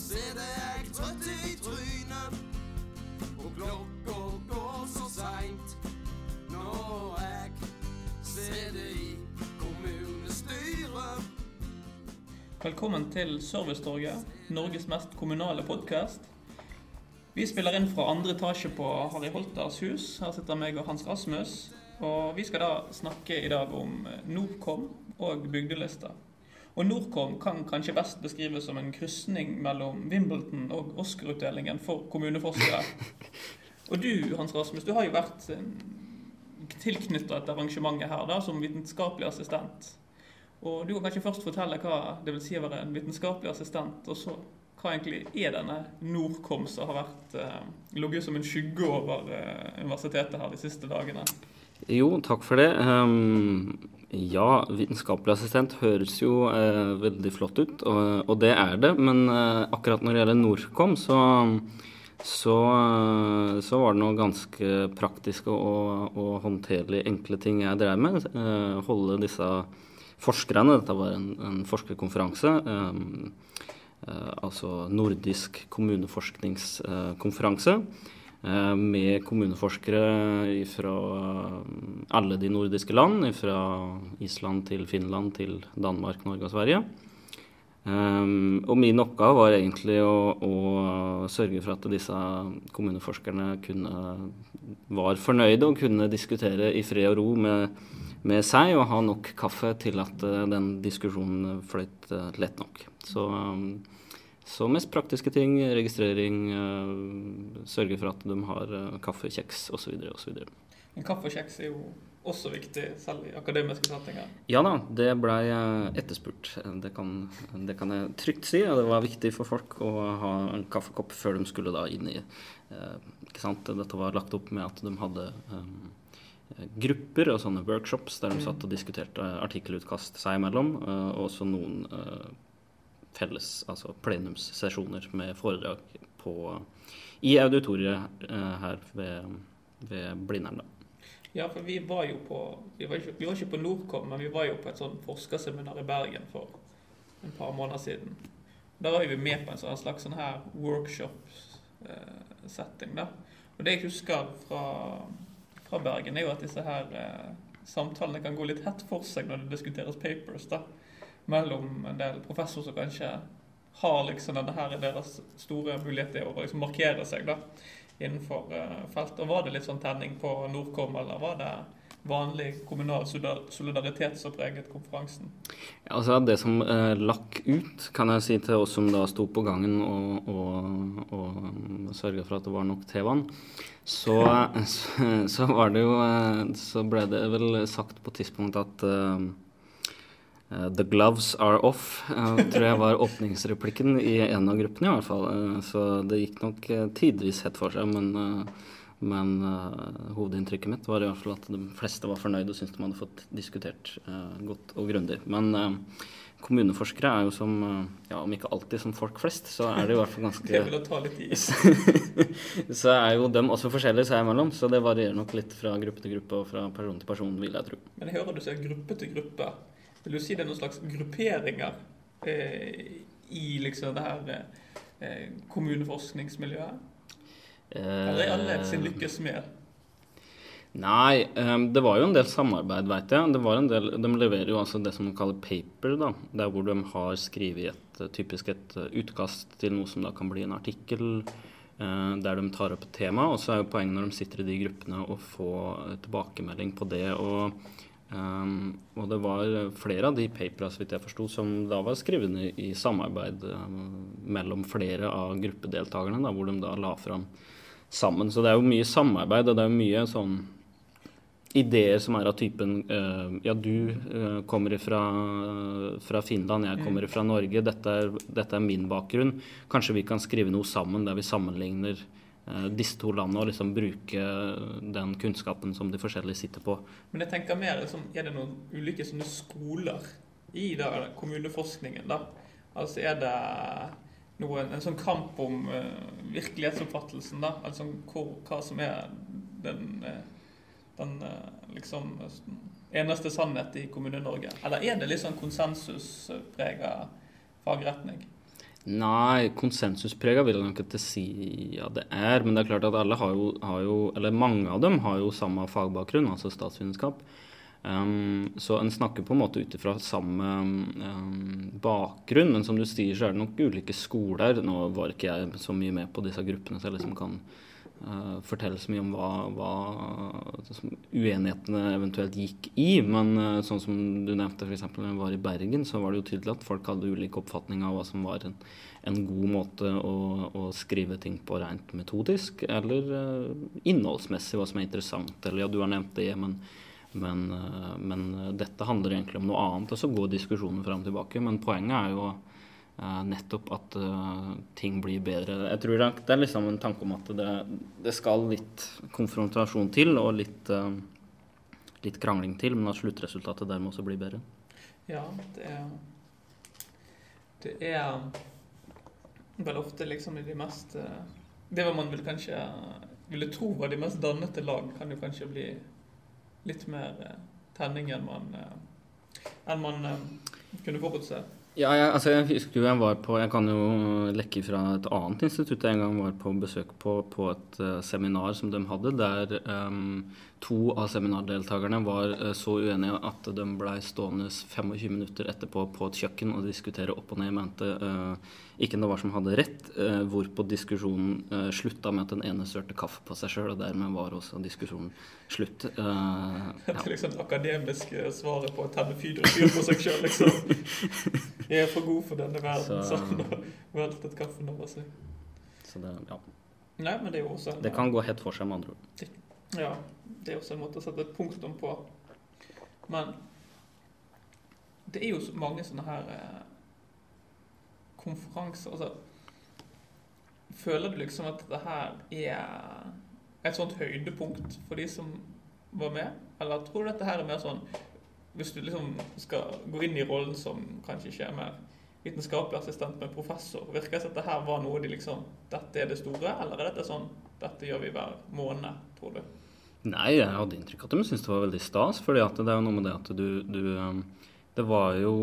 sitter jeg trøtt i trynet. Og klokka går så seint når jeg sitter i kommunestyret. Velkommen til Servicetorget, Norges mest kommunale podkast. Vi spiller inn fra andre etasje på Harry Holters hus. Her sitter meg og Hans Rasmus. Og vi skal da snakke i dag om Norcom og bygdelister. Og Norcom kan kanskje best beskrives som en krysning mellom Wimbledon og Oscar-utdelingen for kommuneforskere. Og du, Hans Rasmus, du har jo vært tilknyttet dette arrangementet her da, som vitenskapelig assistent. Og du kan kanskje først fortelle hva det vil si å være en vitenskapelig assistent, og så hva egentlig er denne Norcom som har vært eh, ligget som en skygge over eh, universitetet her de siste dagene? Jo, takk for det. Um, ja, vitenskapelig assistent høres jo uh, veldig flott ut, og, det er det. Men uh, akkurat når det gjelder Norcom, så, så, uh, så var det noe ganske praktiske og, og håndterlig enkle ting jeg drev med. holde disse forskerne. Dette var en, en forskerkonferanse. Uh, altså nordisk kommuneforskningskonferanse. Uh, med kommuneforskere fra alle de nordiske land. Fra Island til Finland til Danmark, Norge og Sverige. Um, og min oppgave var egentlig å, å, sørge for at disse kommuneforskerne kunne, var fornøyde og kunne diskutere i fred og ro med med seg og ha nok kaffe til at den diskusjonen fløyt lett nok. Så, så, mest praktiske ting, registrering, uh, sørge for at de har kaffe, kjeks osv. osv. Men kaffe og kjeks er jo også viktig, selv i akademiske settinger? Ja da, det blei etterspurt. Det kan, det kan, jeg trygt si. og Det var viktig for folk å ha en kaffekopp før de skulle da inn i ikke sant? Dette var lagt opp med at de hadde um, grupper og sånne workshops der de satt og diskuterte artikkelutkast seg imellom. Eh, og også noen eh, felles, altså plenumssesjoner med foredrag på, i auditoriet eh, her ved, ved Blindern. Ja, for vi var jo på vi var, ikke, vi var ikke på Nordkom, men vi var jo på et sånn forskerseminar i Bergen for en par måneder siden. Da var vi med på en sånn slags sånn her workshop-setting. da. Og det jeg husker fra fra Bergen, er jo at disse her eh, samtalene kan gå litt hett for seg når det diskuteres papers da, mellom en del professorer som kanskje har liksom denne her deres store mulighet til å liksom markere seg da, innenfor uh, feltet. Og Var det litt sånn tenning på Nordkom, eller var det vanlig kommunal solidaritet som preget konferansen? Altså Det som eh, lakk ut, kan jeg si til oss som da sto på gangen og, og, og um, sørga for at det var nok tevann, så, så, så, var det jo eh, Så ble det vel sagt på et tidspunkt at uh, The gloves are off, uh, tror jeg var åpningsreplikken i en av gruppene i hvert fall. Uh, så det gikk nok tidvis hett for seg, men men hovedinntrykket mitt var i hvert fall at de fleste var fornøyde og syntes de hadde fått diskutert godt og grundig. Men kommuneforskere er jo som, ja, om ikke alltid som folk flest, så er det i hvert fall ganske Det vil ta litt i. så er jo dem også forskjellige seg imellom, så det varierer nok litt fra gruppe til gruppe og fra person til person, vil jeg tro. Men jeg hører du sier gruppe til gruppe. Vil du si det er noen slags grupperinger i liksom det her kommuneforskningsmiljøet? Eller er alle sin lykkes med? Nei, um, det var jo en del samarbeid, veit jeg. Det var en del, de leverer jo altså det som de kaller paper, da. Der hvor de har skrevet et, typisk et utkast til noe som da kan bli en artikkel. Uh, der de tar opp et tema. Og så er jo poenget når de sitter i de gruppene å få tilbakemelding på det. Og, um, og det var flere av de papera, vidt jeg forsto, som da var skrevet i, i samarbeid um, mellom flere av gruppedeltakerne, da, hvor de da la fram sammen. Så det er jo mye samarbeid, og det er jo mye sånn ideer som er av typen uh, Ja, du uh, kommer fra, fra, Finland, jeg kommer fra Norge. Dette er, dette er, min bakgrunn. Kanskje vi kan skrive noe sammen der vi sammenligner uh, disse to landene og liksom bruke den kunnskapen som de forskjellige sitter på. Men jeg tenker mer liksom, Er det noen ulike sånne skoler i da, kommuneforskningen, da? Altså er det noen, en sånn kamp om uh, virkelighetsoppfattelsen. da, altså hvor, Hva som er den, uh, den uh, liksom eneste sannhet i Kommune-Norge. Eller er det litt sånn konsensusprega fagretning? Nei, konsensusprega vil jeg nok ikke si ja, det er. Men det er klart at alle har jo, har jo Eller mange av dem har jo samme fagbakgrunn, altså statsvitenskap. Um, så en snakker på en måte ut ifra samme um, bakgrunn, men som du sier, så er det nok ulike skoler. Nå var ikke jeg så mye med på disse gruppene, så jeg liksom kan fortelle så mye om hva, hva uenighetene eventuelt gikk i. Men uh, sånn som du nevnte f.eks. når jeg var i Bergen, så var det jo tydelig at folk hadde ulik oppfatning av hva som var en, en god måte å, å, skrive ting på rent metodisk, eller uh, innholdsmessig, hva som er interessant. Eller ja, du har nevnt det, men men, uh, men, dette handler egentlig om noe annet. Og så går diskusjonen fram og tilbake. Men poenget er jo nettopp at uh, ting blir bedre. Jeg tror det er liksom en tanke om at det, det skal litt konfrontasjon til, og litt, uh, litt, krangling til, men at sluttresultatet dermed også blir bedre. Ja, det er Det er vel ofte liksom i de mest Det man vil kanskje ville tro var de mest dannede lag, kan jo kanskje bli litt mer eh, tenning enn man, eh, enn man eh, kunne forutse. Ja, jeg, altså jeg husker jo jeg var på Jeg kan jo lekke fra et annet institutt jeg en gang var på besøk på, på et uh, seminar som de hadde, der um, to av seminardeltakerne var uh, så uenige at de blei stående 25 minutter etterpå på et kjøkken og diskutere opp og ned. Mente uh, ikke noe var som hadde rett, uh, hvorpå diskusjonen uh, slutta med at den ene sørte kaffe på seg sjøl, og dermed var også diskusjonen slutt. Uh, ja. Det er liksom det akademiske svaret på å tenne fyr på seg sjøl, liksom. Jeg er for god for denne verden, så har veltet kaffen over seg. Så det, ja. Nei, men det er jo også Det kan gå helt for seg, med andre ord. Ja. Det er også en måte å sette et punktum på. Men det er jo mange sånne her konferanser altså, Føler du liksom at dette her er et sånt høydepunkt for de som var med? Eller tror du dette her er mer sånn Hvis du liksom skal gå inn i rollen som kanskje ikke er mer vitenskapelig assistent, med professor, virker som dette her var noe de liksom Dette er det store, eller er dette sånn Dette gjør vi hver måned, tror du? Nei, jeg hadde inntrykk av at de syntes det var veldig stas. fordi det er jo noe med det at du, du um, Det var jo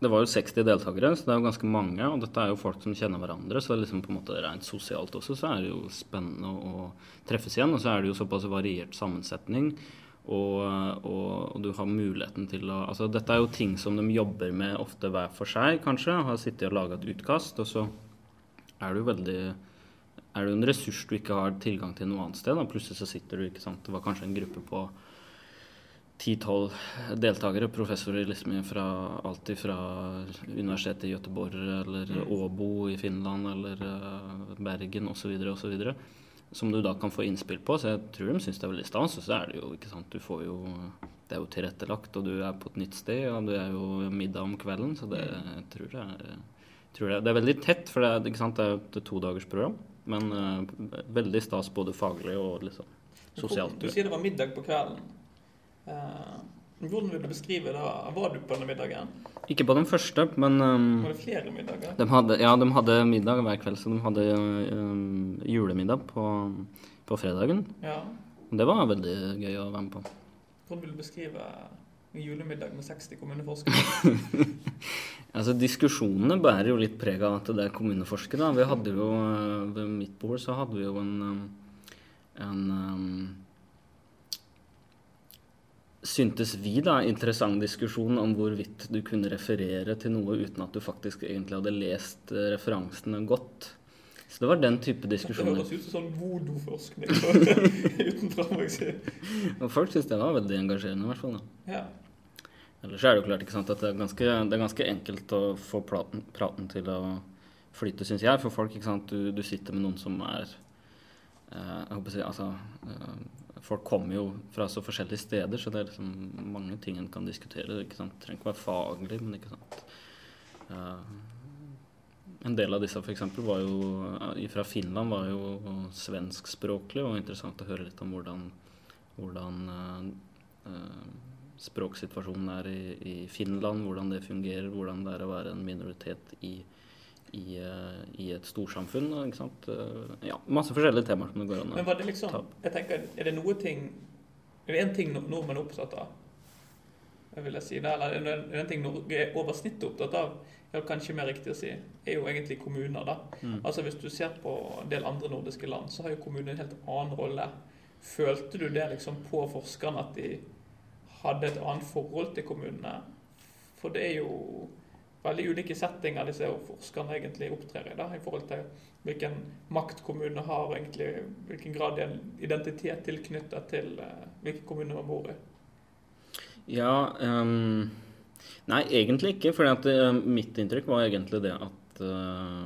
det var jo 60 deltakere, så det er jo ganske mange. Og dette er jo folk som kjenner hverandre, så det er liksom på en måte rent sosialt også så er det jo spennende å treffes igjen. Og så er det jo såpass variert sammensetning. Og, og, og, du har muligheten til å Altså dette er jo ting som de jobber med ofte hver for seg, kanskje. Har sittet og laga et utkast, og så er jo veldig er det en ressurs du ikke har tilgang til noe annet sted. Da. Plutselig så sitter du, ikke sant. Det var kanskje en gruppe på ti-tolv deltakere, professorer liksom fra alt fra Universitetet i Göteborg eller. Åbo i Finland eller uh, Bergen osv. osv. Som du da kan få innspill på. Så jeg tror de syns det er veldig stas. Og så er det jo ikke sant, du får jo Det er jo tilrettelagt, og du er på et nytt sted, og det er jo middag om kvelden, så det mm. jeg tror jeg er tror det, det er veldig tett, for det er, ikke sant, det er jo et todagersprogram. Men uh, veldig stas både faglig og liksom sosialt. Du sier det var middag på kvelden. Eh, hvordan vil du beskrive det? Var du på denne middagen? Ikke på den første, men um, Var det flere middager? De hadde, ja, de hadde middag hver kveld, så de hadde um, julemiddag på, på fredagen. Ja. Det var veldig gøy å være med på. Hvordan vil du beskrive julemiddag med 60 kommuneforskere? altså, diskusjonene bærer jo litt preg av at det er kommuneforskere. Vi hadde jo, Ved mitt bord så hadde vi jo en, en syntes vi da interessant diskusjon om hvorvidt du kunne referere til noe uten at du faktisk egentlig hadde lest eh, referansene godt. Så det var den type diskusjoner. Det høres ut som sånn vodoforskning utenfra. Og folk syns det var veldig engasjerende, i hvert fall. Da. Ja. Ellers er det jo klart ikke sant, at det er, ganske, det er ganske enkelt å få praten, praten til å flyte, syns jeg. For folk, ikke sant, du, du, sitter med noen som er eh, jeg håper å si, altså, eh, folk kommer jo fra så forskjellige steder, så det er liksom mange ting en kan diskutere. ikke sant? Det trenger ikke være faglig, men ikke sant. Uh, en del av disse f.eks. var jo uh, fra Finland var jo svenskspråklige, og interessant å høre litt om hvordan, hvordan uh, språksituasjonen er i, i, Finland, hvordan det fungerer, hvordan det er å være en minoritet i Finland i, eh, i et storsamfunn. Ikke sant? Eh, ja, masse forskjellige temaer som det går an å Men var det liksom, jeg tenker, Er det noe ting Er det én ting nordmenn er opptatt av? vil jeg si. Det, eller en, en ting Norge er over snittet opptatt av, ja, kanskje mer riktig å si, er jo egentlig kommuner. da. Mm. Altså Hvis du ser på en del andre nordiske land, så har jo kommunene en helt annen rolle. Følte du det liksom på forskerne at de hadde et annet forhold til kommunene? For det er jo veldig ulike settinger disse forskerne egentlig opptrer i, da, i forhold til hvilken makt kommunene har, og egentlig hvilken grad de har identitet tilknyttet til uh, hvilken kommune man bor i. Ja um, Nei, egentlig ikke. For mitt inntrykk var egentlig det at uh,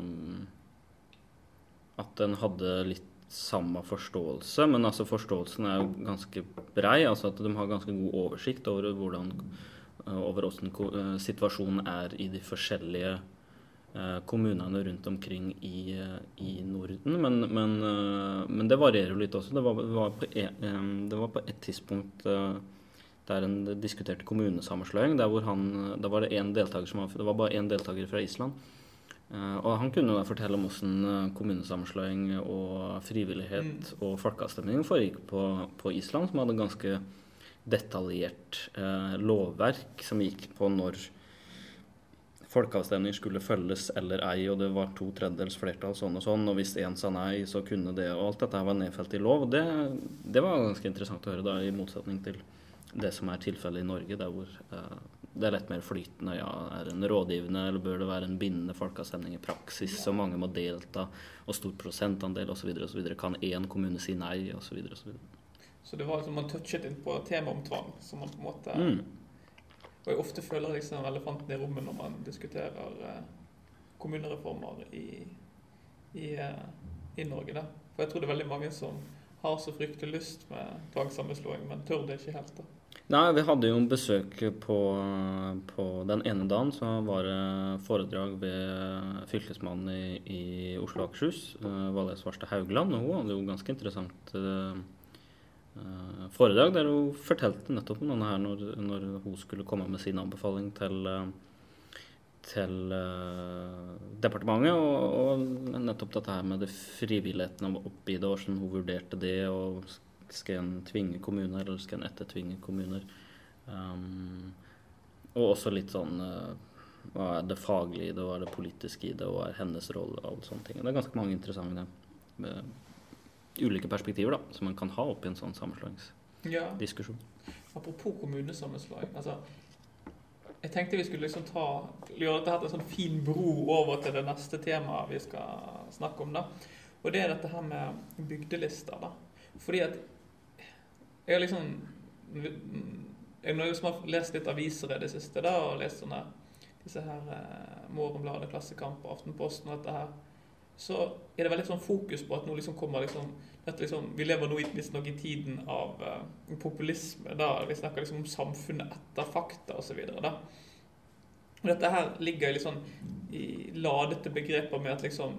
At en hadde litt samme forståelse, men altså forståelsen er jo ganske brei. altså At de har ganske god oversikt over hvordan over hvordan eh, situasjonen er i de forskjellige eh, kommunene rundt omkring i, eh, i Norden. Men, men, eh, men det varierer jo litt også. Det var, var, på, e, det var på et tidspunkt eh, der en diskuterte kommunesammenslåing. Der hvor han, da var det en deltaker som det var bare én deltaker fra Island. Eh, og han kunne da fortelle om hvordan eh, kommunesammenslåing og frivillighet og folkeavstemning foregikk på, på Island, som hadde ganske detaljert eh, lovverk som gikk på når folkeavstemning skulle følges eller ei, og det var to tredjedels flertall sånn og sånn, og hvis én sa nei, så kunne det, og alt dette var nedfelt i lov. Det, det var ganske interessant å høre, da, i motsetning til det som er tilfellet i Norge, der hvor eh, det er lett mer flytende. Ja, er det en rådgivende, eller bør det være en bindende folkeavstemning i praksis, så mange må delta, og stor prosentandel osv., osv. Kan én kommune si nei, osv., osv. Så det var liksom, man touchet inn på temaet om tvang, som man på en måte Mm. Og jeg ofte føler liksom elefanten i rommet når man diskuterer eh, kommunereformer i, i, eh, i Norge. Da. For jeg tror det er veldig mange som har så fryktelig lyst med tvangssammenslåing, men tør det ikke helt. da. Nei, vi hadde jo besøk på, på den ene dagen. Så var det foredrag ved fylkesmannen i, i Oslo og Akershus, uh, Valgerd Svarstad Haugland. Og hun hadde jo ganske interessant eh, eh, foredrag der hun fortalte nettopp om denne her når, når hun skulle komme med sin anbefaling til, eh, til eh, departementet. Og, og nettopp dette her med det frivilligheten oppi det, og hvordan hun vurderte det. og skal en tvinge kommuner, eller skal en ettertvinge kommuner? Um, og også litt sånn eh, Hva er det faglige i det, hva er det politiske i det, hva er hennes rolle? og alle sånne ting. Det er ganske mange interessante eh, ulike perspektiver da, som man kan ha oppi en sånn sammenslåingsdiskusjon. Ja, apropos kommunesammenslåing. altså jeg tenkte vi skulle liksom ta, gjøre dette til en sånn fin bro over til det neste temaet vi skal snakke om. da. Og det er dette her med bygdelister. da. Fordi at jeg har liksom Jeg har liksom lest litt aviser i det siste da, og lest sånne disse her eh, Morgenbladet, Klassekamp og Aftenposten og dette her. Så er det veldig sånn fokus på at nå liksom kommer liksom, liksom Vi lever nå i- visstnok i tiden av uh, populisme. da Vi snakker liksom om samfunnet etter fakta osv. Dette her ligger litt sånn i ladete begreper med at liksom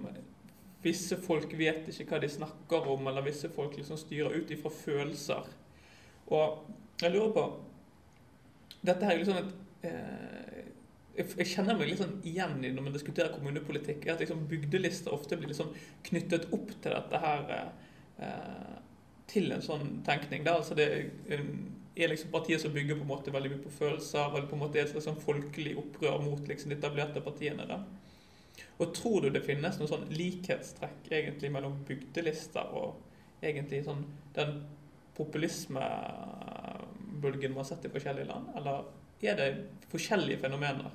visse folk vet ikke hva de snakker om, eller visse folk liksom styrer ut ifra følelser. Og jeg lurer på Dette her er liksom et eh, jeg, kjenner meg litt sånn igjen i når man diskuterer kommunepolitikk, er at liksom bygdelister ofte blir liksom knyttet opp til dette her eh, Til en sånn tenkning. Da. Altså det eh, er liksom partier som bygger på en måte veldig mye på følelser, eller på en måte er et sånn folkelig opprør mot liksom de etablerte partiene. da. Og tror du det finnes noen sånn likhetstrekk egentlig mellom bygdelister og egentlig sånn den populismebølgen man har sett i forskjellige land? Eller er det forskjellige fenomener?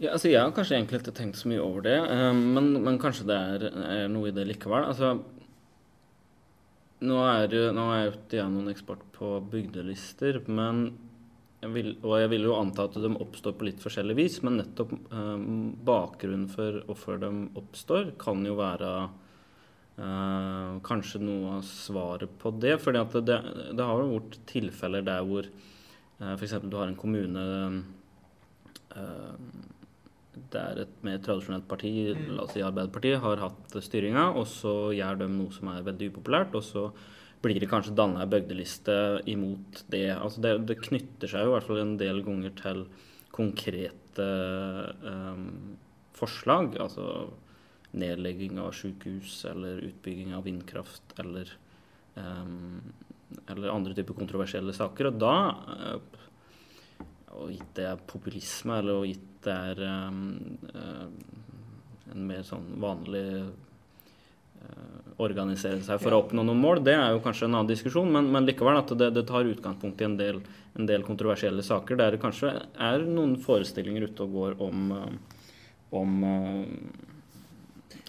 Ja, altså Jeg har kanskje egentlig ikke tenkt så mye over det, eh, men, men kanskje det er, er noe i det likevel. Altså, nå er, det, nå er jeg ute igjen noen ekspert på bygdelister, men jeg vil, og jeg vil jo anta at de oppstår på litt forskjellig vis, men nettopp eh, bakgrunnen for hvorfor de oppstår, kan jo være eh, kanskje noe av svaret på det. For det, det har jo vært tilfeller der hvor eh, f.eks. du har en kommune eh, der et mer tradisjonelt parti, Mm. la oss si Arbeiderpartiet, har hatt styringa, og så gjør de noe som er veldig upopulært, og så blir det kanskje danna ei bygdeliste imot det. Altså det. Det knytter seg jo i hvert fall en del ganger til konkrete um, forslag. Altså nedlegging av sykehus eller utbygging av vindkraft eller, um, eller andre typer kontroversielle saker. Og da eh, og gitt det er populisme, eller og gitt det er um, uh, en mer sånn vanlig uh, organisere seg for å oppnå noen mål, det er jo kanskje en annen diskusjon, men, men likevel at det, det, tar utgangspunkt i en del, en del, kontroversielle saker der det kanskje er noen forestillinger ute og går om, uh, om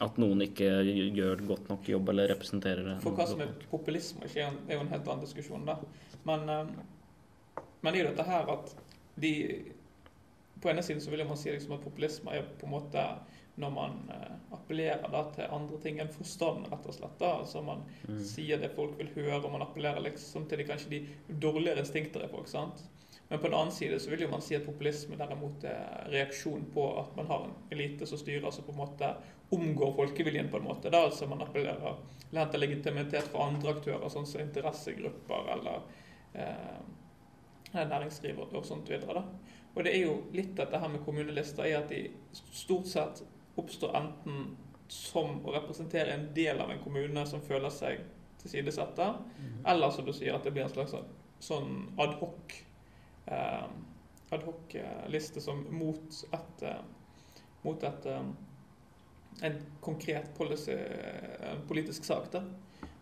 at noen ikke gjør godt nok jobb eller representerer det. For hva som er populisme, er jo en helt annen diskusjon. da. Men, men det er jo dette her at de På ene siden så vil man si liksom at populisme er på en måte når man uh, appellerer da, til andre ting enn forstand, rett og slett. da, altså Man mm. sier det folk vil høre, og man appellerer liksom til de, kanskje de dårligere instinkter i folk. sant? Men på den annen side så vil jo man si at populisme derimot er reaksjon på at man har en elite som styrer, som på en måte omgår folkeviljen på en måte. da, altså Man appellerer til legitimitet fra andre aktører, sånn som interessegrupper eller eh, næringsliv og sånt videre. da. Og det er jo litt dette her med kommunelister er at de stort sett oppstår enten som å representere en del av en kommune som føler seg tilsidesette, mm. eller som du sier, at det blir en slags sånn adhoc eh, adhoc-liste som mot et, eh, mot et eh, en konkret policy, politisk sak. da.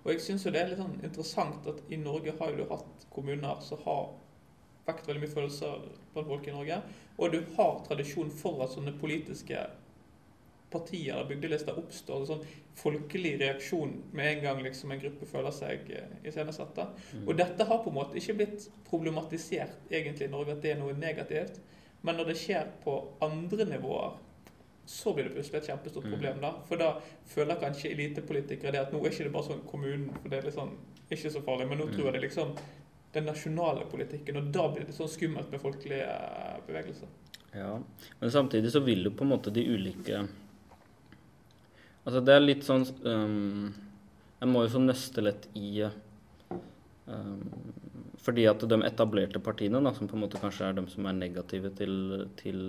Og jeg syns det er litt sånn interessant at i Norge har du hatt kommuner som har vekt veldig mye følelser blant folk i Norge. Og du har tradisjon for at sånne politiske partier eller bygdelister oppstår. sånn folkelig reaksjon med en gang liksom en gruppe føler seg eh, iscenesatt. Mm. Og dette har på en måte ikke blitt problematisert egentlig i Norge at det er noe negativt. Men når det skjer på andre nivåer, så blir det plutselig et kjempestort mm. problem. da. For da føler kanskje elitepolitikere det at nå er ikke det bare sånn kommunen, for det er liksom ikke så farlig, men nå tror jeg det liksom den nasjonale politikken. Og da blir det sånn skummelt med folkelige eh, bevegelser. Ja, men samtidig så vil jo på en måte de ulike Altså det er litt sånn um, Jeg må jo så nøste litt i um, Fordi at de etablerte partiene, da, som på en måte kanskje er de som er negative til, til,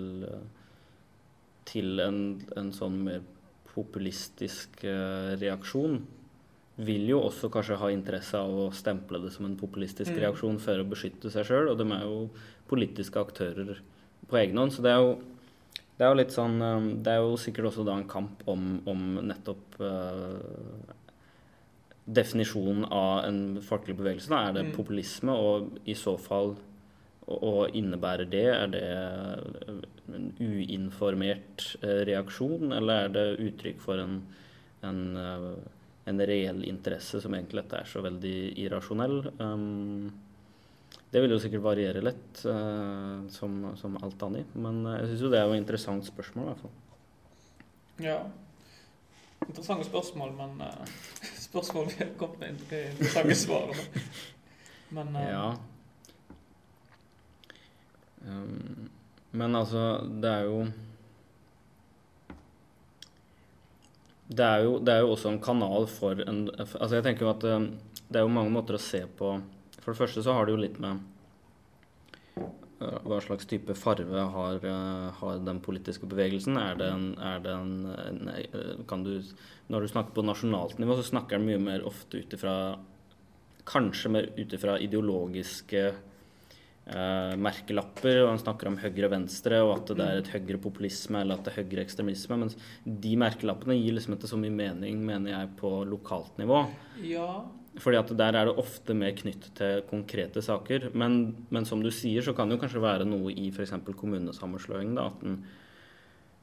til en, en, sånn mer populistisk uh, reaksjon, vil jo også kanskje ha interesse av å stemple det som en populistisk mm. reaksjon for å beskytte seg sjøl, og de er jo politiske aktører på egen hånd. Så det er jo, det er jo litt sånn um, Det er jo sikkert også da en kamp om, om nettopp uh, definisjonen av en folkelig bevegelse. Da. Er det mm. populisme, og i så fall og innebærer det Er det en uinformert uh, reaksjon, eller er det uttrykk for en, en uh, en reell interesse som egentlig dette er så veldig irrasjonell. Um, det vil jo sikkert variere litt, uh, som, som, alt annet. Men uh, jeg syns jo det er jo et interessant spørsmål, i hvert fall. Ja. Interessante spørsmål, men uh, spørsmål vi har kommet med interessante svar. Men Ja. Um, men altså, det er jo det er, jo, det er, jo, også en kanal for en Altså jeg tenker jo at um, det er jo mange måter å se på For det første så har det jo litt med uh, hva slags type farve har, uh, har den politiske bevegelsen? Er det en, er det en, en uh, kan du, Når du snakker på nasjonalt nivå, så snakker den mye mer ofte ut ifra Kanskje mer ut ifra ideologiske eh, merkelapper, og han snakker om høyre-venstre, og at det er et høyrepopulisme eller at det er høyreekstremisme. Men de merkelappene gir liksom ikke så mye mening, mener jeg, på lokalt nivå. Ja. Fordi at der er det ofte mer knytt til konkrete saker. Men, men som du sier, så kan det jo kanskje være noe i f.eks. kommunesammenslåing. da, at den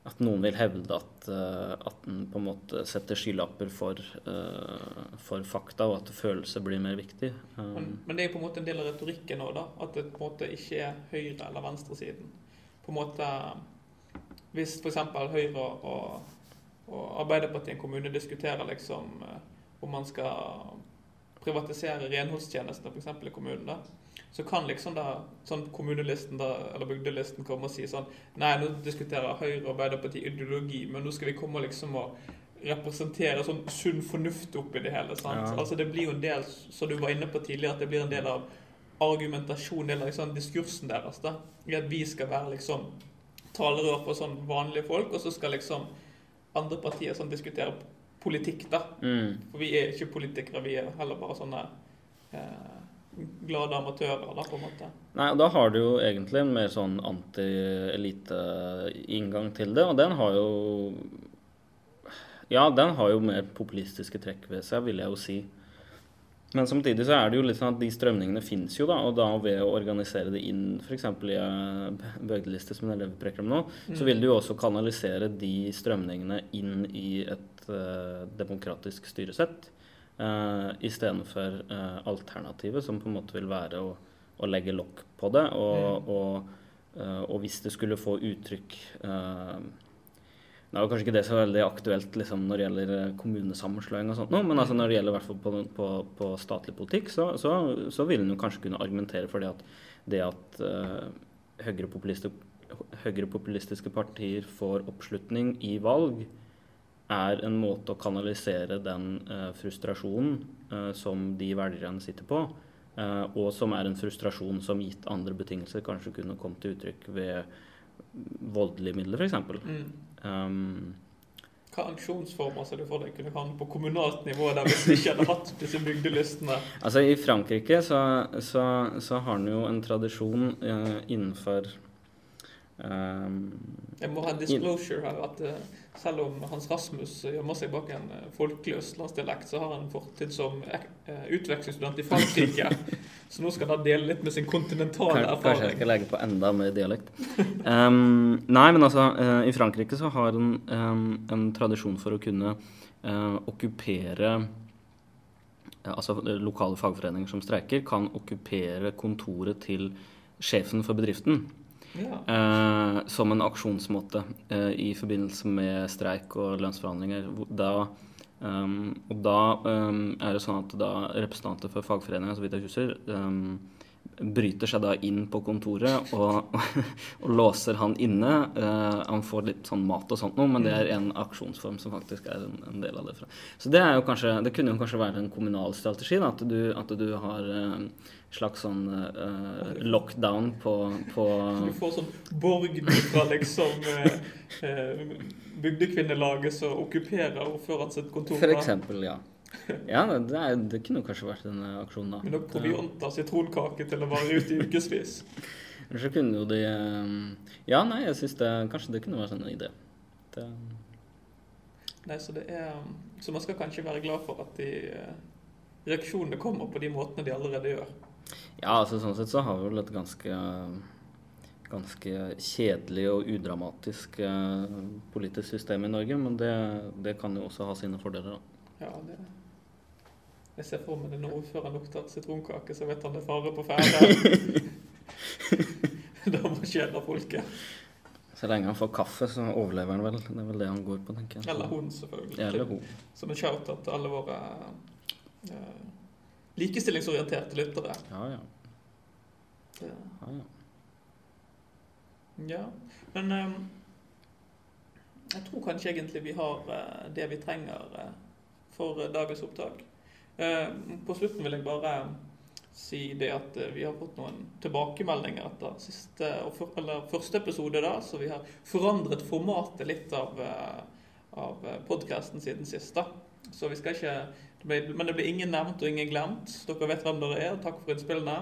at noen vil hevde at, uh, at den på en måte setter skylapper for, uh, for fakta, og at følelser blir mer viktig. Um, men, men, det er på en måte en del av retorikken òg. At det på en måte ikke er høyre- eller venstresiden. På en måte Hvis f.eks. Høyre og, og Arbeiderpartiet i en kommune diskuterer liksom om man skal privatisere renholdstjenester f.eks. i kommunen, da så kan liksom da sånn kommunelisten da, eller bygdelisten komme og si sånn Nei, nå diskuterer Høyre og Arbeiderpartiet ideologi, men nå skal vi komme liksom og representere sånn sunn fornuft oppi det hele. sant? Ja. Altså Det blir jo en del, som du var inne på tidligere, at det blir en del av argumentasjonen eller liksom diskursen deres. da, I at vi skal være liksom talerør for sånn vanlige folk, og så skal liksom andre partier sånn diskutere politikk, da. Mm. For vi er ikke politikere, vi er heller bare sånne eh, glade amatører, da, på en måte. Nei, og da har du jo egentlig en mer sånn anti-elite-inngang til det, og den har jo Ja, den har jo mer populistiske trekk ved seg, vil jeg jo si. Men samtidig så er det jo litt sånn at de strømningene fins jo, da. Og da ved å organisere det inn f.eks. i bøgdeliste, som dere preker om nå, Mm. så vil du jo også kanalisere de strømningene inn i et uh, demokratisk styresett. Uh, Istedenfor uh, alternativet, som på en måte vil være å, å legge lokk på det. Og, og, uh, og hvis det skulle få uttrykk uh, det er kanskje ikke det så veldig aktuelt liksom, når det gjelder kommunesammenslåing og sånt, nå, men altså, når det gjelder hvert på, på, på statlig politikk, så, så, så vil en kanskje kunne argumentere for det at det at uh, høyrepopulistiske partier får oppslutning i valg, er en måte å kanalisere den eh, frustrasjonen eh, som de velgerne sitter på, eh, og som er en frustrasjon som gitt andre betingelser kanskje kunne komme til uttrykk ved voldelige midler, f.eks. Mm. Um, Hva aksjonsformer ser du for deg kunne havne på kommunalt nivå der hvis vi ikke hadde hatt disse bygdelistene? altså I Frankrike så, så, så har den jo en tradisjon eh, innenfor Jeg må ha disclosure her at eh, selv om Hans Rasmus gjemmer seg bak en eh, folkelig østlandsdialekt, så har han fortid som eh, utvekslingsstudent i Frankrike. så nå skal han dele litt med sin kontinentale erfaring. Kanskje jeg skal legge på enda mer dialekt. Um, nei, men altså, uh, i Frankrike så har en, um, en tradisjon for å kunne uh, okkupere uh, Altså lokale fagforeninger som streiker, kan okkupere kontoret til sjefen for bedriften. Eh, som en aksjonsmåte eh, i forbindelse med streik og lønnsforhandlinger. Da, um, og da um, er det sånn at da representanter for fagforeninga, så vidt jeg husker, um, bryter seg da inn på kontoret og, og låser han inne. Uh, han får litt sånn mat og sånt noe, men det er en aksjonsform som faktisk er en, en del av det. Så det, er jo kanskje, det kunne jo kanskje være en kommunal strategi, da, at, du, at du har en slags sånn uh, lockdown på, på Du får sånn borg fra liksom eh, bygdekvinnelaget som okkuperer ordføreren sitt kontor. For eksempel, ja. Ja, det, er, det kunne kanskje vært en aksjon, da. Med nok provianter, sitronkake til å vare ute i ukevis. Så kunne jo de Ja, nei, jeg syns det kanskje det kunne vært en idé. Det, Nei, så det er Så man skal kanskje være glad for at de reaksjonene kommer på de måtene de allerede gjør. Ja, altså sånn sett så har vi vel et ganske ganske kjedelig og udramatisk eh, politisk system i Norge, men det, det kan jo også ha sine fordeler, da. Ja, det Jeg ser for meg det når ordføreren lukter sitronkake, så vet han det er fare på ferde. da må marsjerer folket. Så lenge han får kaffe, så overlever han vel. Det er vel det han går på, tenker jeg. Eller hun, selvfølgelig. Eller hun. Som en shout-out til alle våre eh, likestillingsorienterte lyttere. Ja, ja. Det, ja, ja. ja. Men um, jeg tror kanskje egentlig vi har uh, det vi trenger uh, for uh, dagens opptak. Eh, på slutten vil jeg bare si det at eh, vi har fått noen tilbakemeldinger etter siste, eller første episode, da, så vi har forandret formatet litt av, av podkasten siden sist. da. Så vi skal ikke Men det blir ingen nevnt og ingen glemt. Dere vet hvem dere er, takk for innspillene.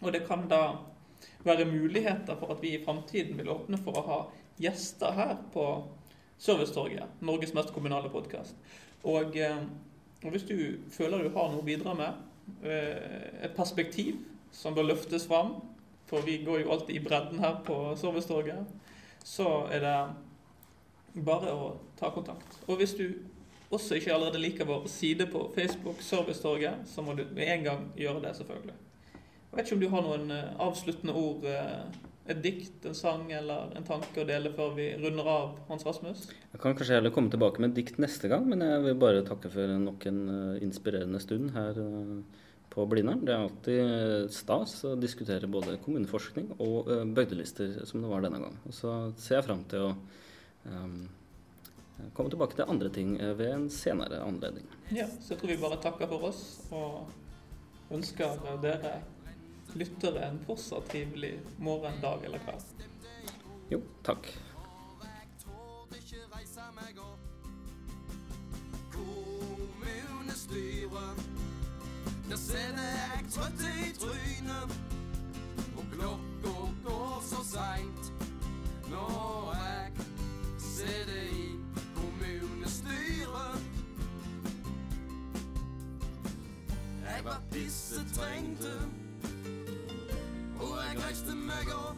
Og det kan da være muligheter for at vi i framtiden vil åpne for å ha gjester her på Servicetorget, Norges mest kommunale podkast. Og, eh, og hvis du føler du har noe å bidra med, eh, et perspektiv som bør løftes fram, for vi går jo alltid i bredden her på Servicetorget, så er det bare å ta kontakt. Og hvis du også ikke allerede liker vår side på Facebook, Servicetorget, så må du med en gang gjøre det, selvfølgelig. Jeg vet ikke om du har noen eh, avsluttende ord, eh, et dikt, en sang eller en tanke å dele før vi runder av, Hans Rasmus? Jeg kan kanskje heller komme tilbake med et dikt neste gang, men jeg vil bare takke for nok en eh, inspirerende stund her på Blindern. Det er alltid stas å diskutere både kommuneforskning og bøydelister, som det var denne gang. Og så ser jeg fram til å ehm, komme tilbake til andre ting eh, ved en senere anledning. Ja, så jeg tror vi bare takker for oss og ønsker dere lyttere en fortsatt trivelig morgen, dag eller kveld. Jo, takk. Der sitter jeg trøtt i trynet, og klokka går så seint. Pissetrengte, og jeg reiste meg opp